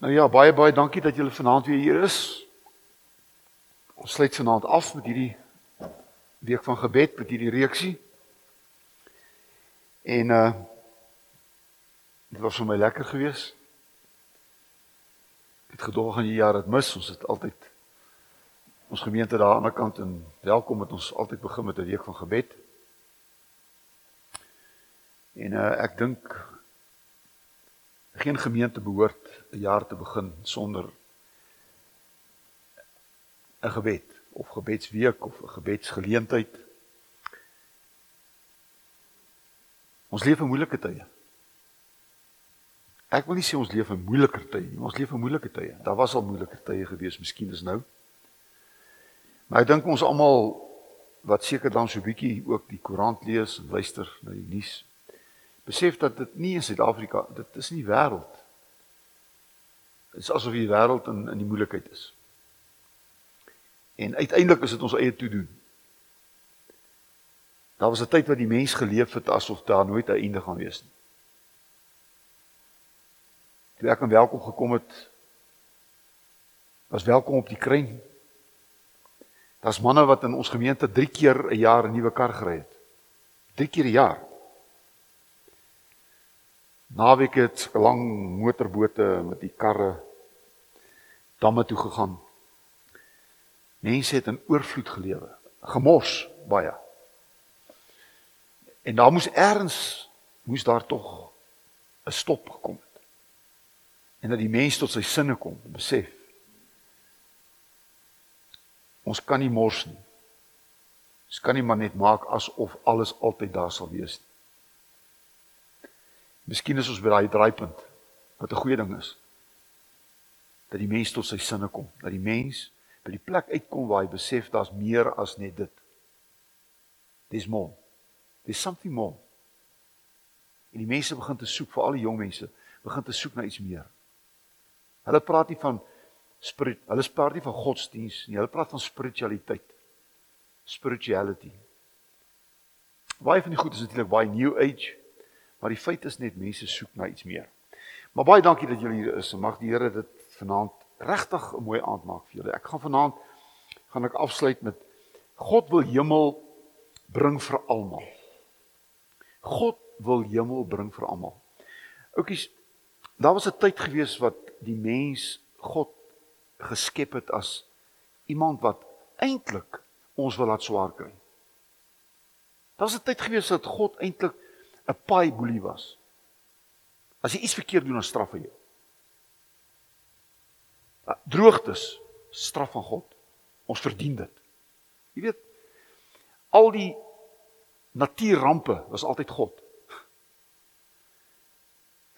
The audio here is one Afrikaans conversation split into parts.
Nou ja, baie baie dankie dat julle vanaand weer hier is. Ons sluit vanaand af met hierdie week van gebed met hierdie reeksie. En uh dit was vir my lekker geweest. Ek het gedog aan die jaar het mis. Ons het altyd ons gemeente daar aan die kant en welkom met ons altyd begin met 'n week van gebed. En uh ek dink geen gemeente behoort 'n jaar te begin sonder 'n gebed of gebedsweek of 'n gebedsgeleentheid. Ons leef in moeilike tye. Ek wil nie sê ons leef in moeiliker tye nie, ons leef in moeilike tye. Daar was al moeiliker tye gewees, miskien is nou. Maar ek dink ons almal wat seker dan so 'n bietjie ook die koerant lees en luister na die nuus, besef dat dit nie in Suid-Afrika, dit is nie wêreld Dit is asof die wêreld in in die moeilikheid is. En uiteindelik is dit ons eie toe doen. Daar was 'n tyd wat die mens geleef het asof daar nooit 'n einde gaan wees nie. Toe ek aan welkom gekom het, was welkom op die kruin. Daar's manne wat in ons gemeente 3 keer 'n jaar 'n nuwe kar gery het. 3 keer 'n jaar. Naweek het lang motorbote met die karre damme toe gegaan. Mense het in oorvloed gelewe, gemors baie. En daar moes ergens moes daar tog 'n stop gekom het. En dat die mens tot sy sinne kom, besef. Ons kan nie mors nie. Ons kan nie maar net maak asof alles altyd daar sal wees nie. Miskien is ons by daai draaipunt wat 'n goeie ding is. Dat die mens tot sy sinne kom, dat die mens by die plek uitkom waar hy besef daar's meer as net dit. There's more. There's something more. En die mense begin te soek, vir al die jong mense, begin te soek na iets meer. Hulle praat nie van spirit, hulle praat nie van godsdiens nie, hulle praat van spiritualiteit. Spirituality. Baie van die goed is natuurlik baie new age Maar die feit is net mense soek na iets meer. Maar baie dankie dat julle hier is. Mag die Here dit vanaand regtig 'n mooi aand maak vir julle. Ek gaan vanaand gaan ek afsluit met God wil hemel bring vir almal. God wil hemel bring vir almal. Oukies, daar was 'n tyd gewees wat die mens God geskep het as iemand wat eintlik ons wil laat swaar kry. Daar was 'n tyd gewees dat God eintlik 'n paai boelie was. As jy iets verkeerd doen, dan straf hy jou. Ah, droogtes, straf van God. Ons verdien dit. Jy weet, al die natuurrampe was altyd God.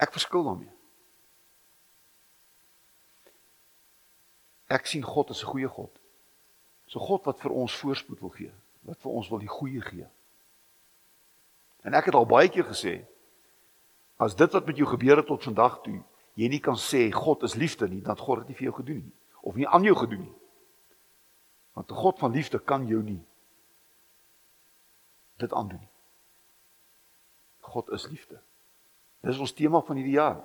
Ek verskil daarmee. Ek sien God as 'n goeie God. So God wat vir ons voorspoed wil gee, wat vir ons wil die goeie gee. En ek het al baie keer gesê as dit wat met jou gebeur het tot vandag toe, jy nie kan sê God is liefde nie, dan God het nie vir jou gedoen nie of nie aan jou gedoen nie. Want 'n God van liefde kan jou nie dit aandoen nie. God is liefde. Dis ons tema van hierdie jaar.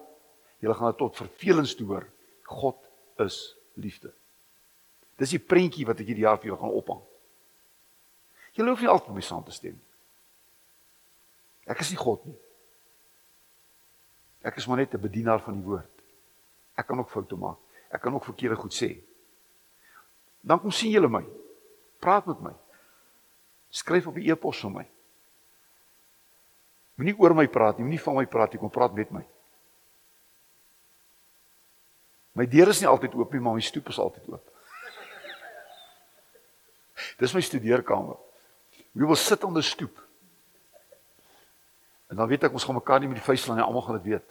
Julle gaan dit tot vervelings toe hoor. God is liefde. Dis die prentjie wat ek hierdie jaar vir julle gaan ophang. Julle hoef nie altyd mee saam te stem nie. Ek is nie God nie. Ek is maar net 'n bedienaar van die woord. Ek kan ook foute maak. Ek kan ook verkeerde goed sê. Dan kom sien julle my. Praat met my. Skryf op 'n e-pos vir my. Moenie oor my praat nie, moenie van my praat nie, kom praat met my. My deur is nie altyd oop nie, maar my stoep is altyd oop. Dis my studeerkamer. We will sit on the stoep. En dan weet ek ons gaan mekaar nie met die vuis slaan nie, almal gaan dit weet.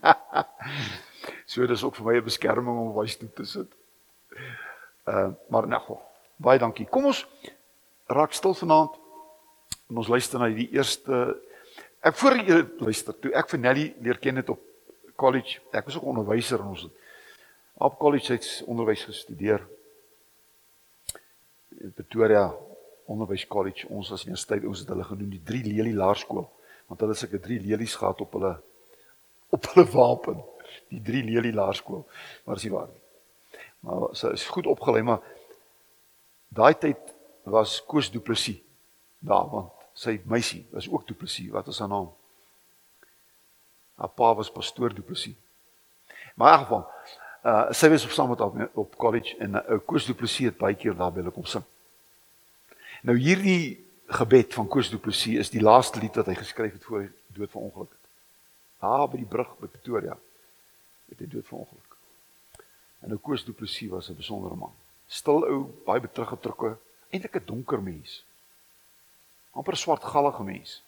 so dis ook vir my 'n beskerming om wys toe te sit. Uh maar nou, baie dankie. Kom ons raak stil vanaand en ons luister na die eerste ek voor jy luister toe ek vir Nelly leer ken het op college. Ek was ook onderwyser en ons het op college het onderwys gestudeer. In Pretoria onderwys college ons as universiteit ons het hulle genoem die drie lelie laerskool want hulle het seker drie lelies gehad op hulle op hulle wapen die drie lelie laerskool. Maar is nie waar nie. Maar sy is goed opgelei, maar daai tyd was Koos Du Plessis daar want sy meisie was ook Du Plessis. Wat is haar naam? Haar pa was pastoor Du Plessis. Maar in geval, uh sy was op saam met op, op college en uh, Koos Du Plessis het baie keer daar by hulle kom sing. Nou hierdie gebed van Koos Du Plessis is die laaste lied wat hy geskryf het voor dood verongeluk het. Daar by die brug by Pretoria het hy dood verongeluk. En nou Koos Du Plessis was 'n besondere man. Stil ou, baie teruggetrokke, eintlik 'n donker mens. amper swart gallige mens.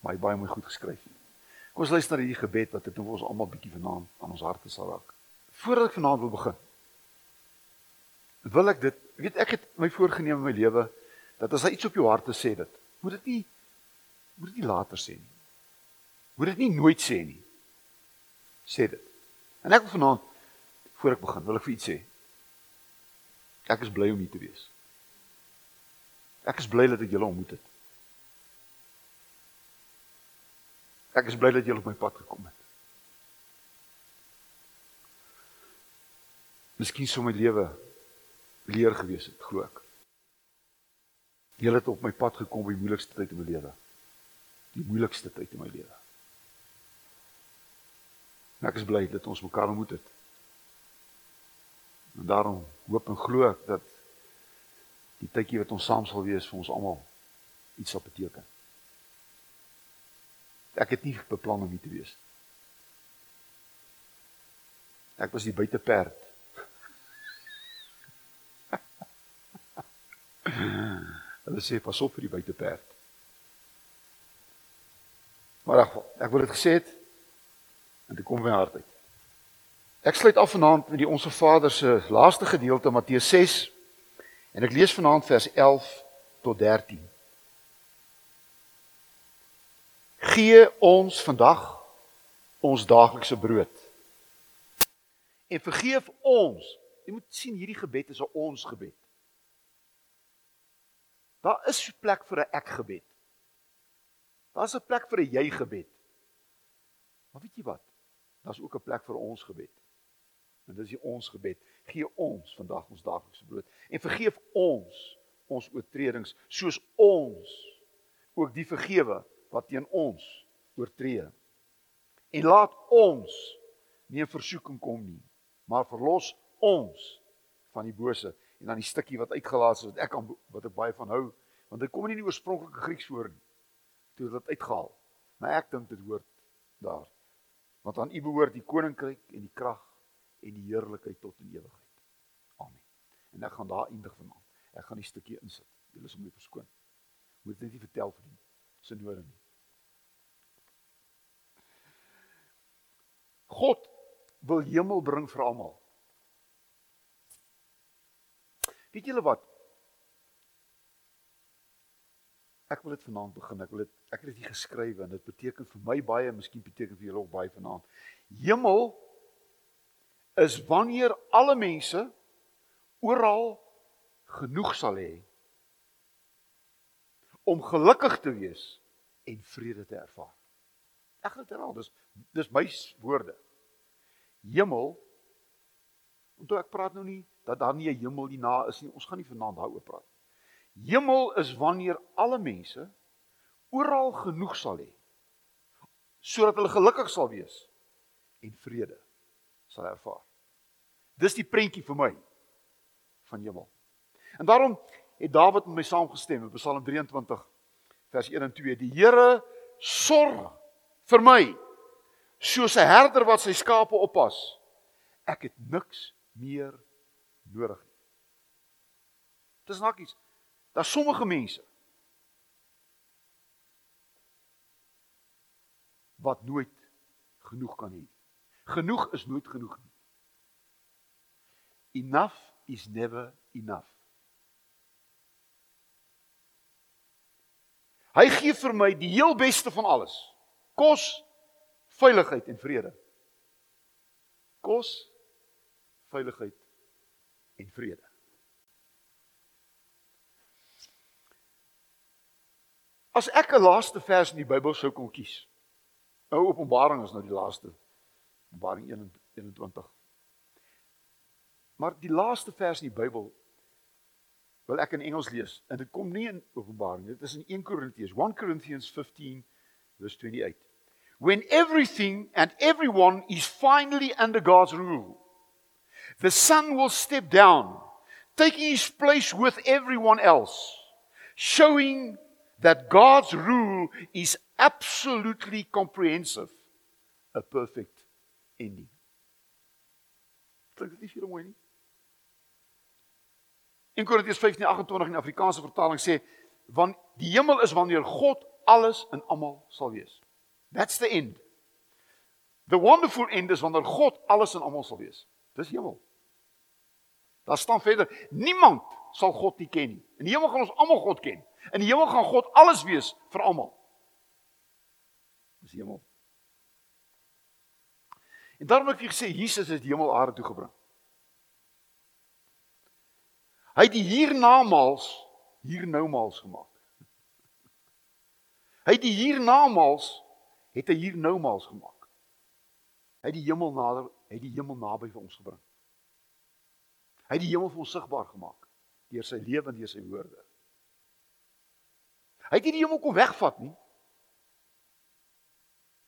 Maar hy baie mooi goed geskryf. Kom ons luister na hierdie gebed wat dit nou vir ons almal bietjie vanaand aan ons harte sal raak. Voordat ek vanaand wil begin, wil ek dit, weet ek het my voorgenem in my lewe dat as hy iets op jou hart te sê dit, moet dit nie moet dit nie later sê nie. Moet dit nie nooit sê nie. Sê dit. En ek wil vanaand voor ek begin, wil ek vir iets sê. Ek is bly om hier te wees. Ek is bly dat ek julle ontmoet het. Ek is bly dat julle op my pad gekom het. Miskien sou my lewe leer gewees het, glo ek. Julle het op my pad gekom by die moeilikste tyd in my lewe. Die moeilikste tyd in my lewe. En ek is bly dat ons mekaar ontmoet het. En daarom hoop en glo ek dat die tydjie wat ons saam sal wees vir ons almal iets sal beteken. Ek het nie beplan om hier te wees. Ek was die buiteperd. Hulle sê pas op vir die buiteperd. Maar ag, ek wil dit gesê het en dit kom my hart uit. Ek sluit af vanaand met die Onse Vader se laaste gedeelte Matteus 6 en ek lees vanaand vers 11 tot 13. Gee ons vandag ons daaglikse brood. En vergeef ons. Jy moet sien hierdie gebed is 'n ons gebed. Daar is 'n plek vir 'n ek gebed. Daar's 'n plek vir 'n jy gebed. Maar weet jy wat? Daar's ook 'n plek vir ons gebed. En dis die ons gebed. Gee ons vandag ons daaglikse brood en vergeef ons ons oortredings soos ons ook die vergewe wat teen ons oortree. En laat ons nie in versoeking kom nie, maar verlos ons van die bose en dan die stukkie wat uitgelaat is wat ek aan wat ek baie van hou want dit kom nie in die oorspronklike Grieks voor nie. Toe dit uitgehaal. Maar ek dink dit hoort daar. Want aan u behoort die koninkryk en die krag en die heerlikheid tot in ewigheid. Amen. En ek gaan daar eindig vanaand. Ek gaan die stukkie insit. Julle is om my verskoon. Moet dit nie vertel vir die sinode nie. God wil hemel bring vir almal Weet julle wat? Ek wil dit vanaand begin. Ek wil dit ek het dit hier geskryf en dit beteken vir my baie, miskien beteken vir julle ook baie vanaand. Hemel is wanneer alle mense oral genoeg sal hê om gelukkig te wees en vrede te ervaar. Ek gaan dit herhaal. Dis dis my woorde. Hemel Want ek praat nou nie dat daar nie 'n hemel hierna is nie. Ons gaan nie vanaand daaroor praat. Hemel is wanneer alle mense oral genoeg sal hê sodat hulle gelukkig sal wees en vrede sal ervaar. Dis die prentjie vir my van hemel. En daarom het Dawid met my saamgestem in Psalm 23 vers 1 en 2. Die Here sorg vir my soos 'n herder wat sy skape oppas. Ek het niks meer nodig nie. Dis nakies. Daar's sommige mense wat nooit genoeg kan hê. Genoeg is nooit genoeg nie. Enough is never enough. Hy gee vir my die heel beste van alles. Kos, veiligheid en vrede. Kos, veiligheid en vrede. As ek 'n laaste vers in die Bybel sou kon kies. Nou Openbaring is nou die laaste Openbaring 21. Maar die laaste vers in die Bybel wil ek in Engels lees en dit kom nie in Openbaring dit is in 1 Korintiërs 1 Corinthians 15 verse 28 When everything and everyone is finally under God's rule the son will step down taking his place with everyone else showing that God's rule is absolutely comprehensive a perfect ending Klink dit nie vir mooi nie 1 Korintiërs 15:28 in Afrikaanse vertaling sê want die hemel is wanneer God alles in almal sal wees. That's the end. The wonderful end is wanneer God alles in almal sal wees. Dis hemel. Daar staan verder niemand sal God nie ken nie. In die hemel gaan ons almal God ken. In die hemel gaan God alles wees vir almal. Dis hemel. En daarom het ek gesê Jesus het die hemel aarde toe gebring. Hy het die hiernamaals hiernoumaals gemaak. Hy het die hiernamaals het hy hiernoumaals gemaak. Hy het die hemel nader, hy het die hemel naby vir ons gebring. Hy het die hemel vir ons sigbaar gemaak deur sy lewe en deur sy woorde. Hy het nie die hemel kom wegvat nie.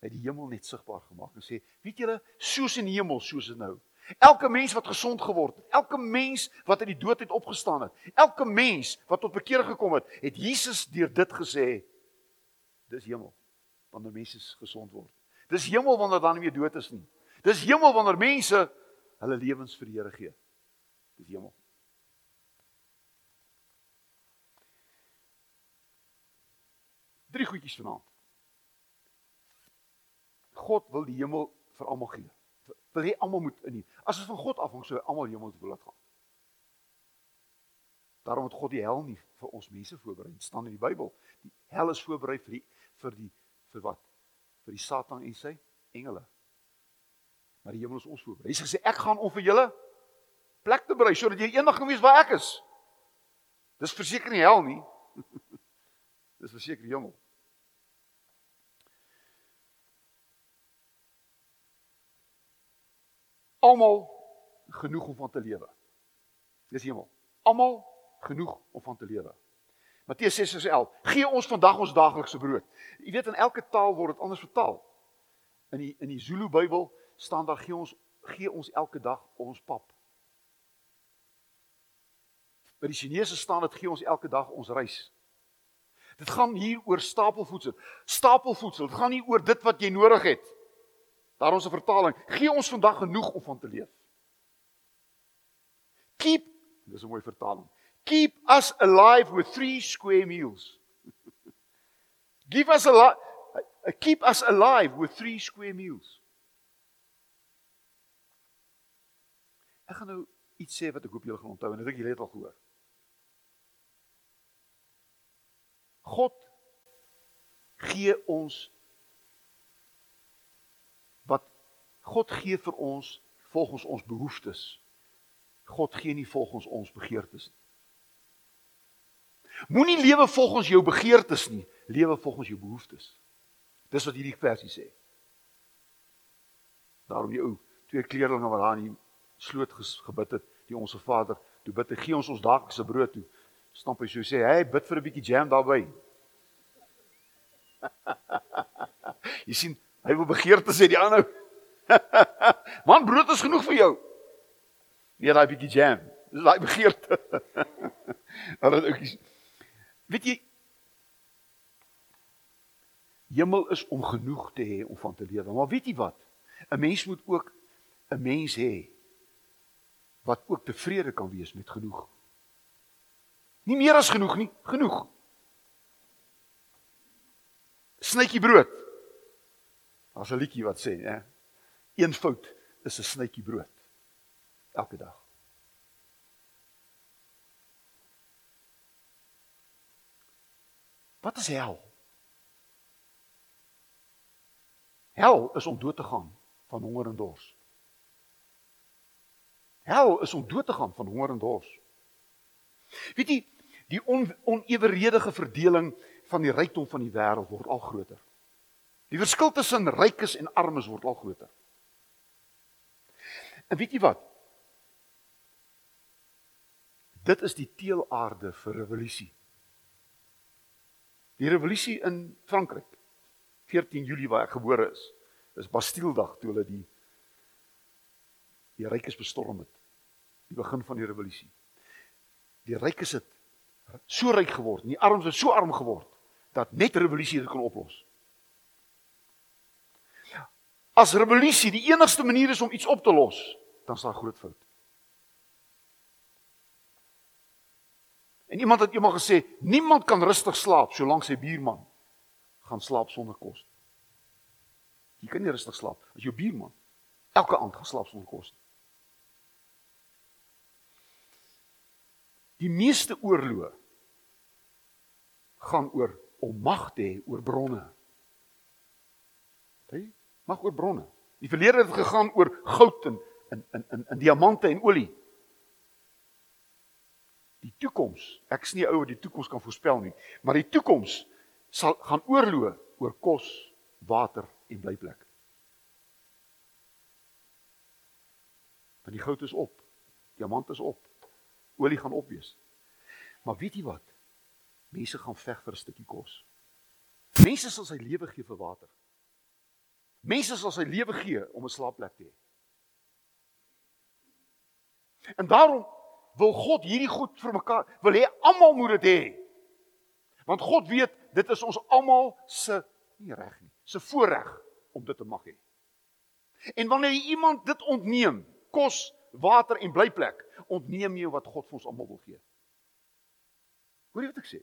Hy het die hemel net sigbaar gemaak en sê, weet julle, soos in die hemel, soos dit nou. Elke mens wat gesond geword het, elke mens wat uit die dood het opgestaan het, elke mens wat tot bekering gekom het, het Jesus deur dit gesê: Dis hemel wanneer mense gesond word. Dis hemel wanneer dan nie meer dood is nie. Dis hemel wanneer mense hulle lewens vir die Here gee. Dis hemel. Drie goedjies vanaand. God wil die hemel vir almal gee wil hê almal moet in nie. As dit van God afhang, sou almal hemel toe laat gaan. Daarom het God die hel nie vir ons mense voorberei. Dit staan in die Bybel. Die hel is voorberei vir die vir die vir wat? Vir die Satan en sy engele. Maar die hemel is ons voorberei. Hy sê ek gaan om vir julle plek te berei sodat jy eendag kan weet waar ek is. Dis verseker nie hel nie. Dis verseker die hemel. almal genoeg om van te lewe. Dis hemel. Almal genoeg om van te lewe. Matteus 6:11 Gee ons vandag ons daaglikse brood. Jy weet in elke taal word dit anders vertaal. In die in die Zulu Bybel staan daar gee ons gee ons elke dag ons pap. By die Chinese staan dit gee ons elke dag ons rys. Dit gaan hier oor stapelvoedsel. Stapelvoedsel. Dit gaan nie oor dit wat jy nodig het. Daar ons 'n vertaling, gee ons vandag genoeg om van te leef. Keep, dis 'n mooi vertaling. Keep us alive with three square meals. Give us a lot keep us alive with three square meals. Ek gaan nou iets sê wat ek hoop julle gaan onthou en ek julle het al gehoor. God gee ons God gee vir ons volgens ons behoeftes. God gee nie volgens ons begeertes nie. Moenie lewe volgens jou begeertes nie, lewe volgens jou behoeftes. Dis wat hierdie versie sê. Daarom die ou twee kleerlinge wat daar in die sloot gebid het, die onsse Vader, toe bid hy gee ons ons daaglikse brood toe. Stamp hy so sê, "Hey, bid vir 'n bietjie jam daarbey." Jy sien, hy wil begeertes hê die ander Man, brood is genoeg vir jou. Nee, daai bietjie jam. Dis daai begeerte. Hulle ook Weet jy Hemel is om genoeg te hê om van te lewe. Maar weet jy wat? 'n Mens moet ook 'n mens hê wat ook tevrede kan wees met genoeg. Nie meer as genoeg nie, genoeg. Snytjie brood. Daar's 'n liedjie wat sê, hè, Een fout is 'n snytjie brood elke dag. Wat is hel? Hel is om dood te gaan van honger en dors. Hel is om dood te gaan van honger en dors. Weet jy, die on, oneweredige verdeling van die rykdom van die wêreld word al groter. Die verskil tussen rykes en armes word al groter. En weet jy wat? Dit is die teelaarde vir revolusie. Die revolusie in Frankryk 14 Julie waar ek gebore is. Dis Bastilledag toe hulle die die rykes bestorm het. Die begin van die revolusie. Die rykes het so ryk geword, die armes het so arm geword dat net revolusie dit kon oplos. As revolusie die enigste manier is om iets op te los, dan is daar groot fout. En iemand het eendag gesê, niemand kan rustig slaap solank sy buurman gaan slaap sonder kos. Jy kan nie rustig slaap as jou buurman elke aand gaan slaap sonder kos. Die meeste oorloë gaan oor om mag te hê oor bronne. Hey, mag oor bronne. Die verlede het gegaan oor goud en in in in in diamante en olie. Die toekoms, ek is nie ou wat die toekoms kan voorspel nie, maar die toekoms sal gaan oorloop oor kos, water en blyplek. Want die goud is op. Diamant is op. Olie gaan op wees. Maar weet jy wat? Mense gaan veg vir 'n stukkie kos. Mense sal sy lewe gee vir water. Mense sal sy lewe gee om 'n slaapplek te hê. En daarom wil God hierdie goed vir mekaar, wil hê almal moet dit hê. Want God weet dit is ons almal se nie reg nie, se voorreg om dit te mag hê. En wanneer iemand dit ontneem, kos, water en blyplek, ontneem jy wat God vir ons almal wil gee. Hoor jy wat ek sê?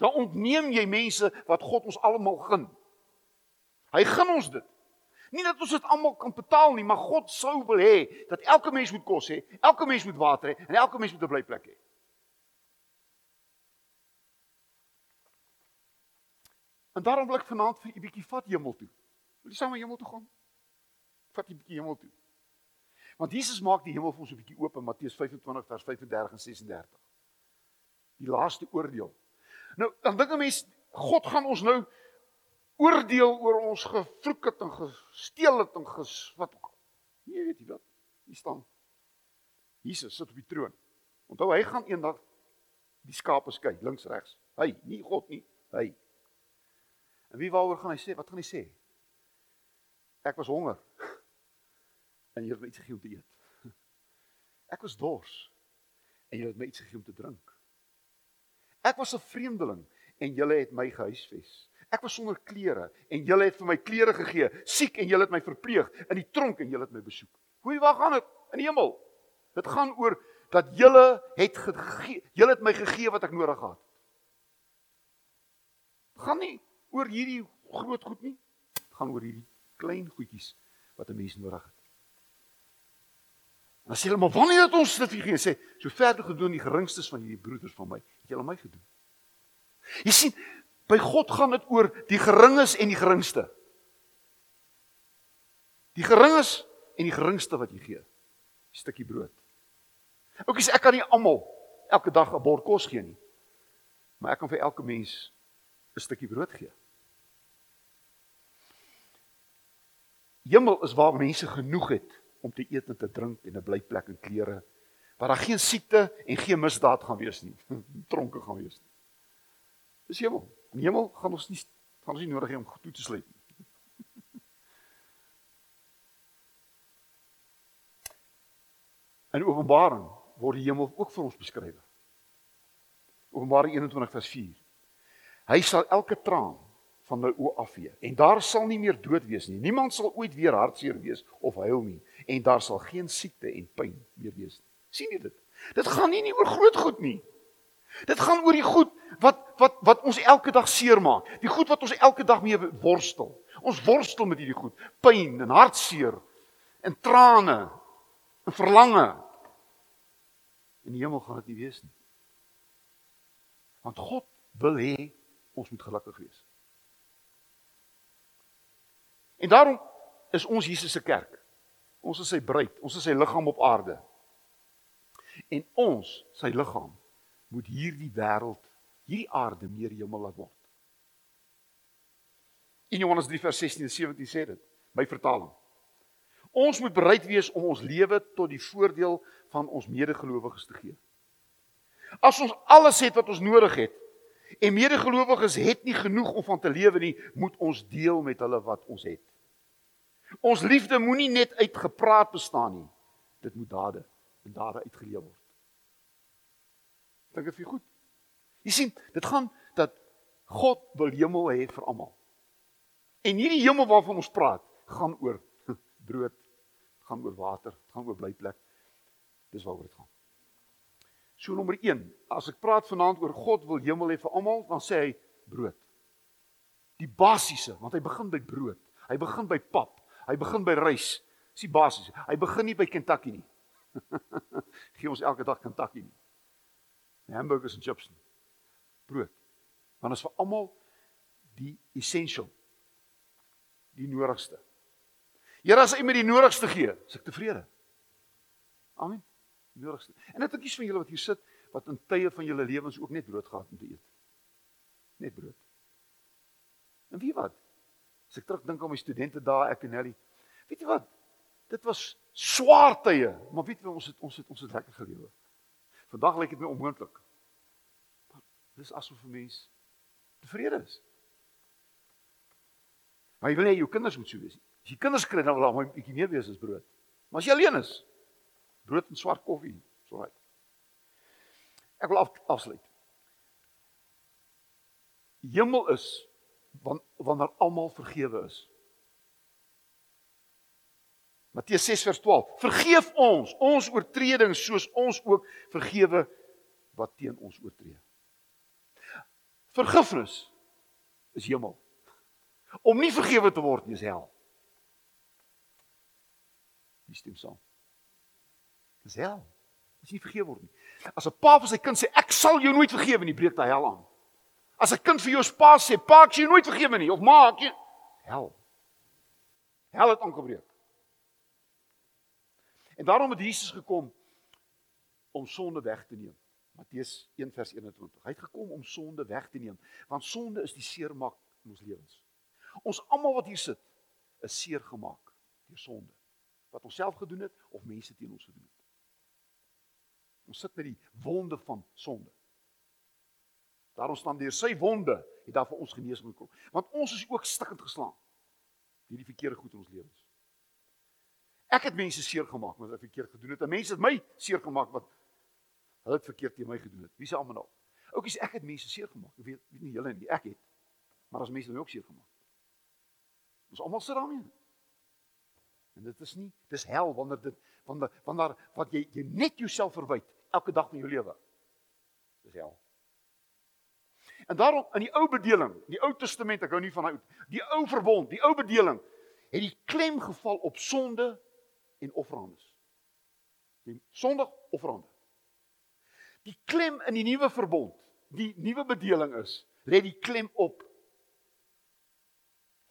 Dan ontneem jy mense wat God ons almal gun. Hy gun ons dit. Nie dat ons dit almal kan betaal nie, maar God sou wil hê dat elke mens moet kos hê, elke mens moet water hê en elke mens moet 'n blyplek hê. En daarom wil ek vanaand vir 'n bietjie vat hemel toe. Wil jy saam met hemel toe gaan? Vat 'n bietjie hemel toe. Want Jesus maak die hemel vir ons 'n bietjie oop in Matteus 25 vers 35 en 36. Die laaste oordeel. Nou, dan dink 'n mens God gaan ons nou oordeel oor ons gevloek het en gesteel het en ges wat ook al. Nee, weet jy wat? Hier staan Jesus sit op die troon. Onthou hy gaan eendag die skape skei links regs. Hy, nie God nie, hy. En wie waaroor gaan hy sê? Wat gaan hy sê? Ek was honger. En jy het my iets gegee om te eet. Ek was dors. En jy het my iets gegee om te drink. Ek was 'n vreemdeling en julle het my gehuisves. Ek was sonder klere en julle het vir my klere gegee. Siek en julle het my verpleeg in die tronk en julle het my besoek. Hoe waar gaan dit in die hemel? Dit gaan oor dat julle het gegee, julle het my gegee wat ek nodig gehad. Gaan nie oor hierdie groot goed nie. Dit gaan oor hierdie klein goedjies wat 'n mens nodig het. Dan sê hulle maar wanneer het ons dit gegee sê so verder gedoen die geringstes van hierdie broeders van my het julle my gedoen. Jy sien By God gaan dit oor die geringes en die geringste. Die geringes en die geringste wat jy gee. 'n Stukkie brood. Oukies, ek kan nie almal elke dag 'n bord kos gee nie. Maar ek kan vir elke mens 'n stukkie brood gee. Hemel is waar mense genoeg het om te eet en te drink en 'n blyplek en klere. Waar daar geen siekte en geen misdaad gaan wees nie. Tronke gaan wees nie. Dis hemel. In die hemel gaan ons nie gaan ons nie nodig hê om toe te sluit nie. In Openbaring word die hemel ook vir ons beskryf. Openbaring 21 vers 4. Hy sal elke traan van my oë afvee en daar sal nie meer dood wees nie. Niemand sal ooit weer hartseer wees of huil nie en daar sal geen siekte en pyn meer wees nie. sien jy dit? Dit gaan nie nie oor groot goed nie. Dit gaan oor die goed wat wat wat ons elke dag seermaak. Die goed wat ons elke dag mee worstel. Ons worstel met hierdie goed. Pyn en hartseer en trane en verlange. In die hemel gaan dit nie wees nie. Want God wil hê ons moet gelukkig wees. En daarom is ons Jesus se kerk. Ons is sy bruid, ons is sy liggaam op aarde. En ons, sy liggaam, moet hierdie wêreld, hierdie aarde meer hemel laat word. In Johannes 3 vers 16 en 17 sê dit, my vertaling. Ons moet bereid wees om ons lewe tot die voordeel van ons medegelowiges te gee. As ons alles het wat ons nodig het en medegelowiges het nie genoeg om van te lewe nie, moet ons deel met hulle wat ons het. Ons liefde moenie net uit gepraat bestaan nie. Dit moet dade en dade uitgeleef word. Dink dit vir goed. Jy sien, dit gaan dat God wil hemel hê vir almal. En hierdie hemel waarvan ons praat, gaan oor brood, gaan oor water, gaan oor blyplek. Dis waaroor dit gaan. So nommer 1, as ek praat vanaand oor God wil hemel hê vir almal, dan sê hy brood. Die basiese, want hy begin by brood. Hy begin by pap. Hy begin by rys. Dis die basiese. Hy begin nie by Kentucky nie. Gee ons elke dag Kentucky nie. Hamburgers en chips. Brood. Want is vir almal die essential. Die nodigste. Here as hy met die nodigste gee, is ek tevrede. Amen. Die nodigste. En dit ekies van julle wat hier sit wat in tye van julle lewens ook net brood gehad om te eet. Net brood. En wie wat? As ek terugdink aan my studente dae ek en Nelly. Weet jy wat? Dit was swaar tye, maar weet jy ons het ons het ons het lekker gelewe. Vandag lyk dit my onmoontlik. Dis asof 'n mens tevrede is. Maar jy wil nie jou kinders moet so wees nie. As jy kinders kry dan wil hulle 'n bietjie meer wees as brood. Maar as jy alleen is, brood en swart koffie, so right. Ek wil af, afsluit. Hemel is wanneer almal vergewe is. Matteus 6 vers 12. Vergeef ons ons oortredings soos ons ook vergewe wat teen ons oortree. Vergifnis is hemel. Om nie vergewe te word is hel. Wie stem saam? Dis hel. As jy vergewe word nie. As 'n pa vir sy kind sê ek sal jou nooit vergewe nie, breek daai hel aan. As 'n kind vir jou pa sê pa ek jou nooit vergewe nie of ma ek hel. Hel het aangebreek. En daarom het Jesus gekom om sonde weg te neem. Matteus 1 vers 21. Hy het gekom om sonde weg te neem, want sonde is die seermak in ons lewens. Ons almal wat hier sit, is seer gemaak deur sonde. Wat ons self gedoen het of mense teen ons gedoen het. Ons sit met die wonde van sonde. Daarom staan deur sy wonde het daar vir ons genesing gekom. Want ons is ook stikkend geslaan deur die verkeerde goed in ons lewens. Ek het mense seer gemaak wat ek verkeerd gedoen het. En mense het my seer gemaak wat hulle het verkeerd teen my gedoen het. Wie se almal nou? Oukies, ek het mense seer gemaak. Ek weet, weet nie julle nie, ek het. Maar as mense my ook seer gemaak. Ons almal sit daarmee. En dit is nie, dis hel wanneer dit wanneer wanneer wat jy jy net jouself verwyd elke dag van jou lewe. Dis hel. En daarom in die ou bedeling, die Ou Testament, ek hou nie van daai die ou verbond, die ou bedeling, het die klem geval op sonde en offerandes. Die sondig offerande. Die klem in die nuwe verbond, die nuwe bedeling is, lê die klem op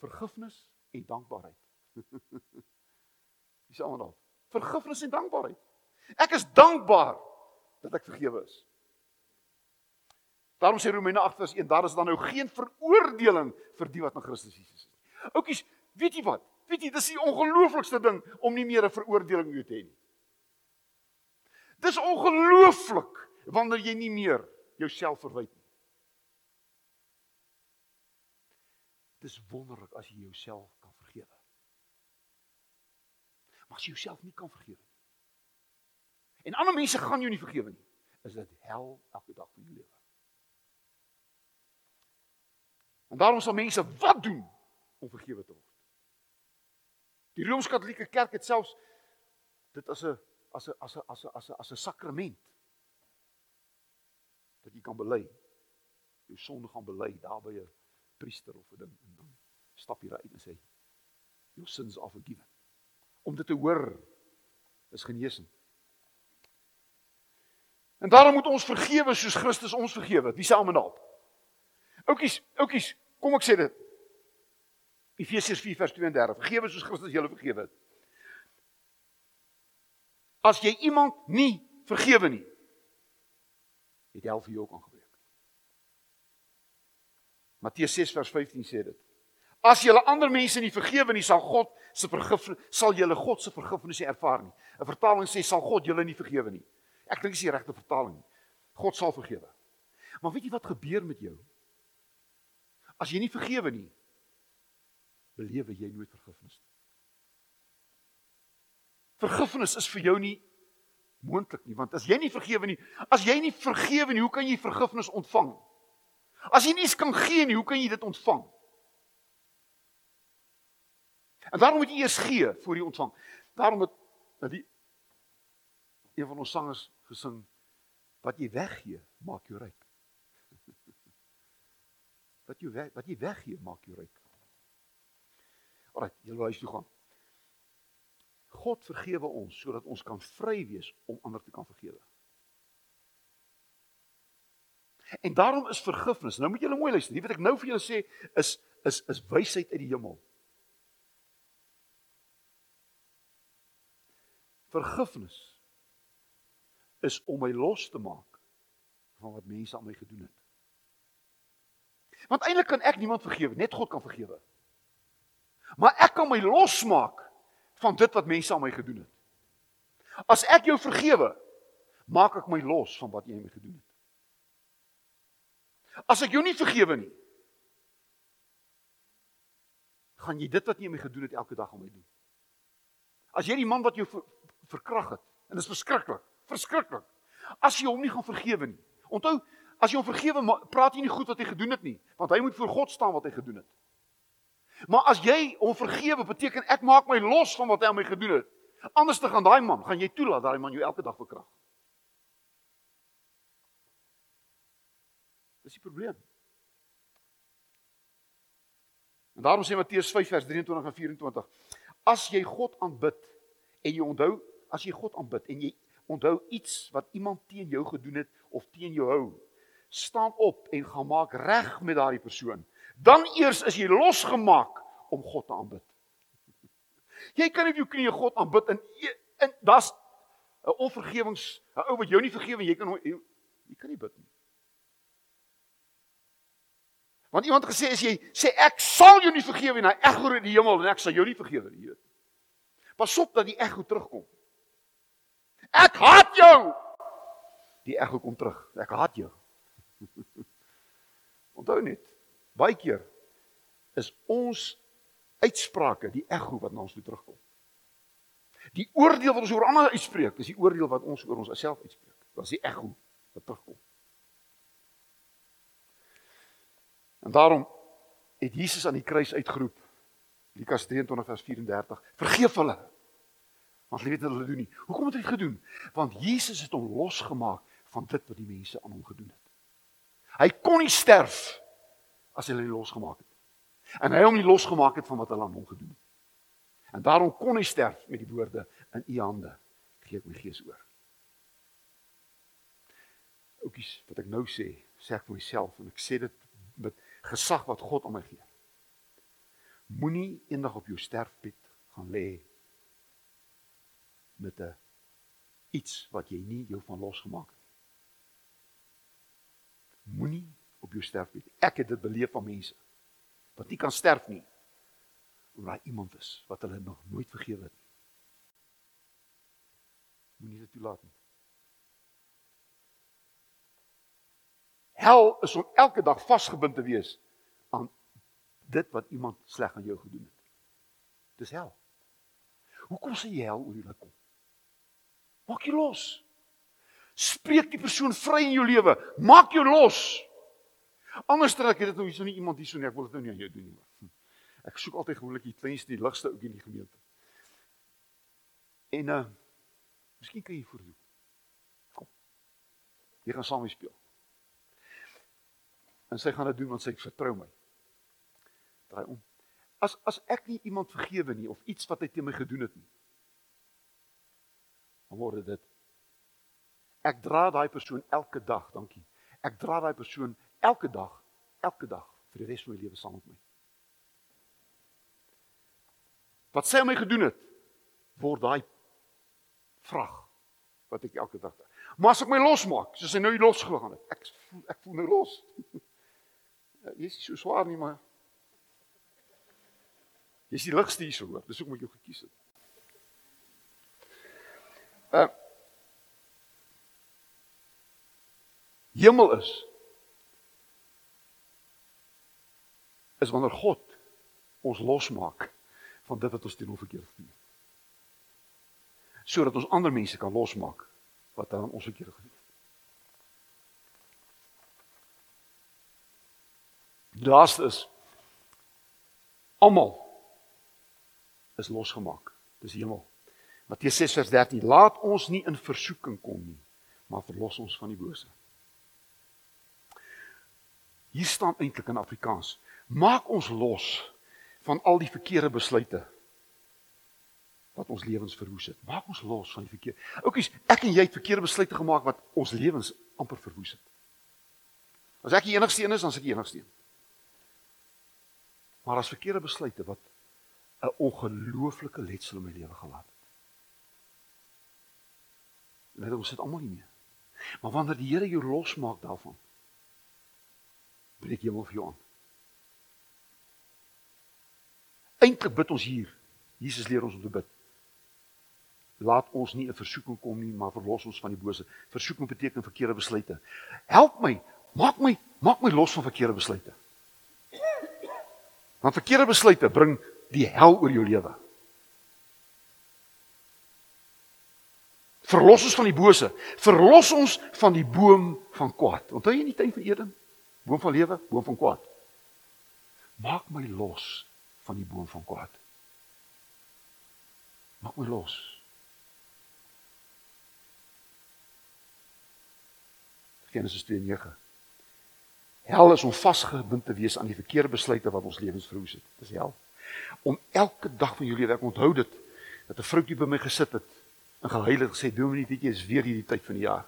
vergifnis en dankbaarheid. Dis almal. Vergifnis en dankbaarheid. Ek is dankbaar dat ek vergewe is. Daarom sê Romeine 8 vers 1, daar is dan nou geen veroordeling vir die wat in Christus Jesus is. Oukies, weet jy wat? Weet jy, dis die ongelooflikste ding om nie meer 'n veroordeling meer te hê nie. Dis ongelooflik wanneer jy nie meer jouself verwyd nie. Dis wonderlik as jy jouself kan vergewe. Maar as jy jouself nie kan vergewe nie. En ander mense gaan jou nie vergewe nie. Is dit hel elke dag van jou lewe. En daarom sal mense wat doen om vergewe te word. Die Rooms-Katolieke Kerk het selfs dit as 'n as 'n as 'n as 'n as 'n as 'n sakrament dat jy kan bely. Jou sonde gaan bely daar by 'n priester of 'n ding en dan stap jy uit en sê your sins are forgiven. Om dit te hoor is genesing. En daarom moet ons vergewe soos Christus ons vergewe het. Wie sê almal daarop? Oukies, oukies, kom ek sê dit. Efesiërs 4 vers 32. Vergewe soos Christus julle vergewe het. As jy iemand nie vergewe nie, het hel vir jou ook aangebreek. Matteus 6 vers 15 sê dit. As julle ander mense nie vergewe nie, sal God se vergifnis sal julle God se vergifnis nie ervaar nie. 'n Vertaling sê sal God julle nie vergewe nie. Ek dink dis die regte vertaling. God sal vergewe. Maar weet jy wat gebeur met jou? As jy nie vergewe nie, belewe jy nooit vergifnis nie. Vergifnis is vir jou nie moontlik nie, want as jy nie vergewe nie, as jy nie vergewe nie, hoe kan jy vergifnis ontvang? As jy nie eens kan gee nie, hoe kan jy dit ontvang? En daarom moet jy eers gee voor jy ontvang. Daarom het die een van ons sangers gesing wat jy weggee, maak jou ryk. Wat jy weg, wat jy weggee, maak jou ryk. Alraai, jy lê huis toe gaan. God vergewe ons sodat ons kan vry wees om ander te kan vergewe. En daarom is vergifnis. Nou moet julle mooi luister. Die wat ek nou vir julle sê is is is wysheid uit die hemel. Vergifnis is om my los te maak van wat mense aan my gedoen het. Want eintlik kan ek niemand vergewe, net God kan vergewe. Maar ek kan my losmaak van dit wat mense aan my gedoen het. As ek jou vergewe, maak ek my los van wat jy my gedoen het. As ek jou nie vergewe nie, gaan jy dit wat jy my gedoen het elke dag aan my doen. As jy die man wat jou ver, verkrag het, en dit is verskriklik, verskriklik. As jy hom nie gaan vergewe nie. Onthou, as jy hom vergewe, praat jy nie goed wat hy gedoen het nie, want hy moet voor God staan wat hy gedoen het. Maar as jy hom vergewe, beteken ek maak my los van wat hy aan my gedoen het. Anders te gaan daai man, gaan jy toelaat daai man jou elke dag verkrag. Dis die probleem. En daarom sê Matteus 5 vers 23 en 24: As jy God aanbid en jy onthou, as jy God aanbid en jy onthou iets wat iemand teen jou gedoen het of teen jou hou, staan op en gaan maak reg met daardie persoon. Dan eers is jy losgemaak om God te aanbid. Jy kan nie op jou knieë God aanbid en en daar's 'n onvergewings, 'n ou wat jou nie vergewe, jy kan jy, jy kan nie bid nie. Want iemand gesê as jy sê ek sal jou nie vergewe nie, ek glo in die hemel en ek sal jou nie vergewe nie. Pas op dat die ego terugkom. Ek haat jou. Die ego kom terug. Ek haat jou. Onthou net, baie keer is ons uitsprake die ego wat na ons toe terugkom. Die oordeel wat ons oor ander uitspreek, is die oordeel wat ons oor ons self uitspreek. Dit is die ego wat terugkom. En daarom het Jesus aan die kruis uitgeroep. Lukas 23 vers 34. Vergeef hulle. Want hulle weet wat hulle doen nie. Hoekom het hy dit gedoen? Want Jesus het hom losgemaak van dit wat die mense aan hom gedoen het. Hy kon nie sterf as hulle losgemaak het. En hy hom nie losgemaak het van wat hulle aan hom gedoen het. En daarom kon hy sterf met die woorde in u hande gee ek my gees oor. Oukies, wat ek nou sê, sê ek vir myself en ek sê dit met gesag wat God aan my gee. Moenie eendag op jou sterfbed gaan lê met 'n iets wat jy nie jou van losgemaak het. Moenie op jou sterfbed. Ek het dit beleef van mense wat nie kan sterf nie omdat daar iemand is wat hulle nog nooit vergewe het nie. Moenie dit toelaat nie. Hel is om elke dag vasgebind te wees aan dit wat iemand sleg aan jou gedoen het. Dis hel. Hoekom sê jy hel oor jou kom? Maak jou los. Spreek die persoon vry in jou lewe. Maak jou los. Anders dan ek het dit nou hierso nie iemand hierso nie. Ek wil dit nou nie aan jou doen nie. Hm. Ek soek altyd gewoonlik die kleinste, die ligste ook in die gemeente. En uh Miskien kan jy voordoen. Kom. Jy gaan saam speel. En sy gaan dit doen want sy vertrou my. Draai om. As as ek nie iemand vergewe nie of iets wat hy teen my gedoen het nie. Dan word dit ek dra daai persoon elke dag, dankie. Ek dra daai persoon elke dag, elke dag vir die res van my lewe saam met my. Wat aan my gedoen het, word daai vrag wat ek elke dag. Maar as ek my losmaak, soos hy nou losgegaan het, ek voel ek voel nou los. Ja, jy is so swaar nie maar Jy's die ligste hier so hoor. Dis hoekom ek jou gekies het. Uh Hemel is is wanneer God ons losmaak van dit wat ons teen hom verkeerd gedoen het. Sodat ons ander mense kan losmaak wat aan ons verkeerd gedoen het. Laaste is almal is losgemaak. Dis hemel. Matteus 6:13 Laat ons nie in versoeking kom nie, maar verlos ons van die bose. Hier staan eintlik in Afrikaans: Maak ons los van al die verkeerde besluite wat ons lewens verwoes het. Maak ons los van die verkeer. Oukies, ek en jy het verkeerde besluite gemaak wat ons lewens amper verwoes het. As ek die enigste een is, dan is ek die enigste een. Maar as verkeerde besluite wat 'n ongelooflike letsel in my lewe gelaat het. Net ons sit almal nie meer. Maar wanneer die Here jou losmaak daarvan, breek hemel vir jou aan. Eintlik bid ons hier. Jesus leer ons om te bid. Laat ons nie in versoeking kom nie, maar verlos ons van die bose. Versoeking beteken verkeerde besluite. Help my, maak my, maak my los van verkeerde besluite. Want verkeerde besluite bring die hel oor jou lewe. Verlos ons van die bose. Verlos ons van die boom van kwaad. Onthou jy in die tuin van Eden? Boom van lewe, boom van kwaad. Maak my los van die boom van kwaad. Maak my los. Genesis 2:9 Hel is om vasgebind te wees aan die verkeerde besluite wat ons lewens verhoes het. Dis hel. Om elke dag van jou lewe, ek onthou dit, dat 'n vroutjie by my gesit het en gehuil het gesê, "Dominee, weet jy, is weer hierdie tyd van die jaar."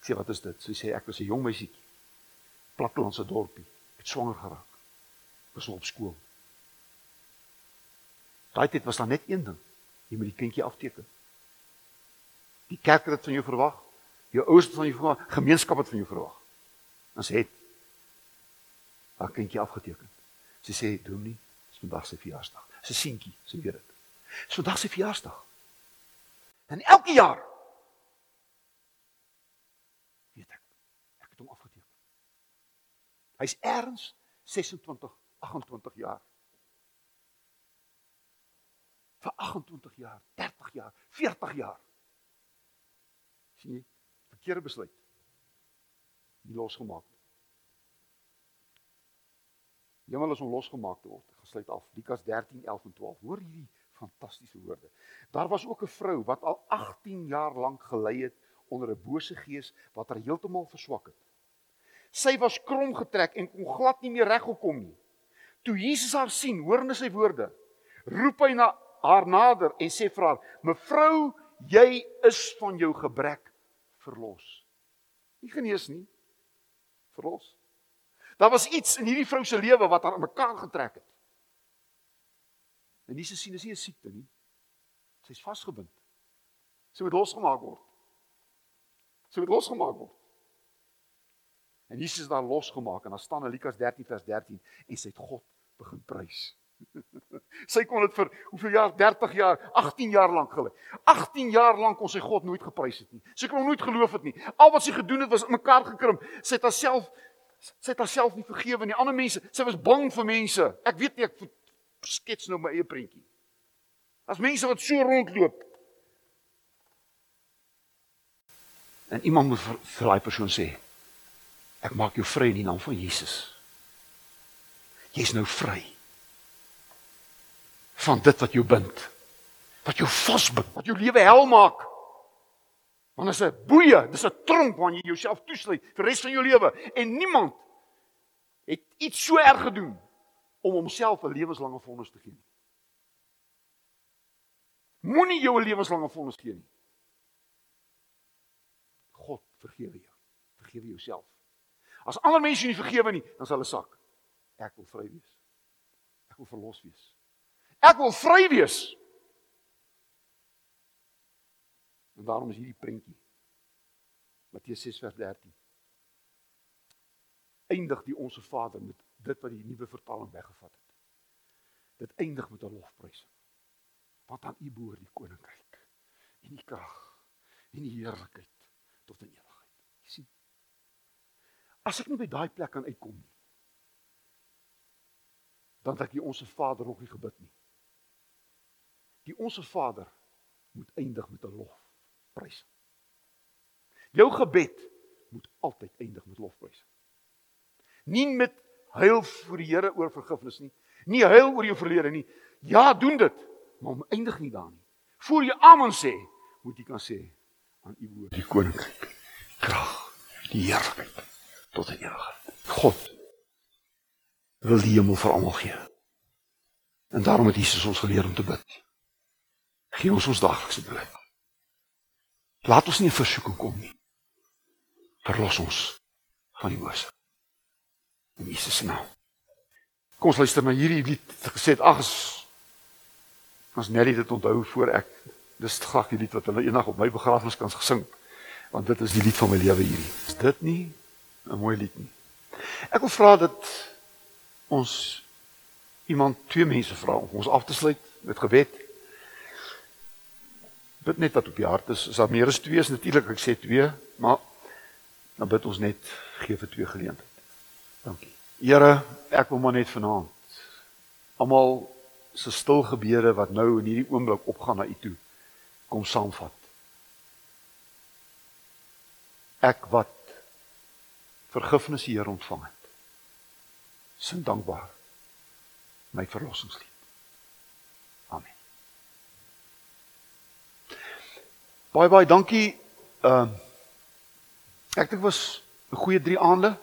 Ek sê, "Wat is dit?" Sy sê, "Ek was 'n jong meisietjie. Plattelandse dorpie. Ek het swanger geraak. Was op skool." Daai tyd was daar net een ding. Jy moet die kindjie afteken. Die kerk het van jou verwag. Jou ouers het van jou verwag, gemeenskap het van jou verwag. Ons het haar kindjie afgeteken. Sy sê, "Dominee, dis vandag sy verjaarsdag." Sy seentjie, sy weet dit. Dis vandag sy verjaarsdag. En elke jaar weet ek, ek het hom afgeteken. Hy's erns 26, 28 jaar. Vir 28 jaar, 30 jaar, 40 jaar. sien jy? Verkeerde besluit. Nie losgemaak Hemel is om losgemaak te word. Gesluit af. Lukas 13, 11 en 12. Hoor hierdie fantastiese woorde. Daar was ook 'n vrou wat al 18 jaar lank gelei het onder 'n bose gees wat haar heeltemal verswak het. Sy was krom getrek en kon glad nie meer reggekom nie. Toe Jesus haar sien, hoorende sy woorde, roep hy na haar nader en sê vir haar: "Mevrou, jy is van jou gebrek verlos." Nie genees nie. Verlos. Daar was iets in hierdie vrou se lewe wat haar mekaar getrek het. En Jesus sien dis nie 'n siekte nie. Sy's vasgebind. Sy moet losgemaak word. Sy moet losgemaak word. En Jesus is daar losgemaak en dan staan in Lukas 13 vers 13 en sy het God begin prys. sy kon dit vir hoeveel jaar 30 jaar 18 jaar lank gelê 18 jaar lank kon sy God nooit geprys het nie sy kon nooit geloof het nie al wat sy gedoen het was mekaar gekrimp sy het haarself sy het haarself nie vergewe nie. Ander mense, sy was bang vir mense. Ek weet nie ek skets nou my eie prentjie. As mense wat so rondloop. En iemand moet vir, vir daai persoon sê, ek maak jou vry in die naam van Jesus. Jy's nou vry. Van dit wat jou bind. Wat jou vasbind, wat jou lewe hel maak. Want dit is 'n boeie, dis 'n tronk waarin jy jouself toesluit vir res van jou lewe en niemand het iets so erg gedoen om homself 'n lewenslange vonnis te gee nie. Moenie jou lewenslange vonnis gee nie. God vergewe jou. Vergewe jouself. As ander mense nie vergewe nie, dan sal hulle sak. Ek wil vry wees. Ek wil verlos wees. Ek wil vry wees. En daarom is hierdie prentjie. Matteus 6 vers 13. Eindig die onsse Vader met dit wat die nuwe vertaling weggevat het. Dit eindig met 'n lofprysing. Want aan U behoort die koninkryk en die krag en die heerlikheid tot in ewigheid. Jy sien. As ek nie by daai plek kan uitkom nie, dan het ek die onsse Vader ook nie gebid nie. Die onsse Vader moet eindig met 'n lofprysing. Jou gebed moet altyd eindig met lofprysing. Nie met huil voor die Here oor vergifnis nie. Nie huil oor jou verlede nie. Ja, doen dit, maar om eindig nie daar nie. Voor jy amen sê, moet jy kan sê aan u woord die koninkryk, krag, die heerlikheid tot in ewigheid. God wil die hemel vir almal gee. En daarom het Jesus ons geleer om te bid. Gee ons ons daaglikse brood. Laat ons nie in versoeking kom nie. Verlos ons van die bose. In Jesus se naam. Kom ons luister na hierdie lied. Gesê het ag as Nelly dit onthou voor ek dis graag die lied wat hulle eendag op my begrafnis kan gesing. Want dit is die lied van my lewe hierdie. Is dit nie 'n mooi lied nie? Ek wil vra dat ons iemand twee mense vra om ons af te sluit met gebed. Bid net wat op die hart is. As daar meer as twee is natuurlik ek sê twee, maar dan bid ons net gee vir twee geleenthede. Dankie. Here, ek wil maar net vanaand almal se stil gebede wat nou in hierdie oomblik opgaan na U toe kom saamvat. Ek wat vergifnis hier ontvang het. Sin dankbaar my verlossingslied. Amen. Baie baie dankie. Ehm uh, ek dink was 'n goeie 3 aande.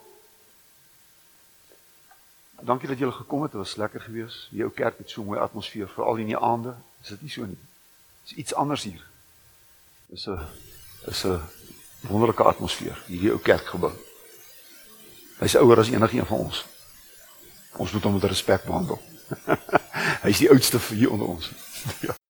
Dankie dat julle gekom het. Dit was lekker geweest. Die ou kerk het so 'n mooi atmosfeer, veral in die aande. Is dit nie so nie? Dis iets anders hier. Dis 'n is 'n wonderlike atmosfeer hierdie ou kerkgebou. Hy's ouer as enigiemand van ons. Ons moet hom met respek behandel. Hy's die oudste hier onder ons. ja.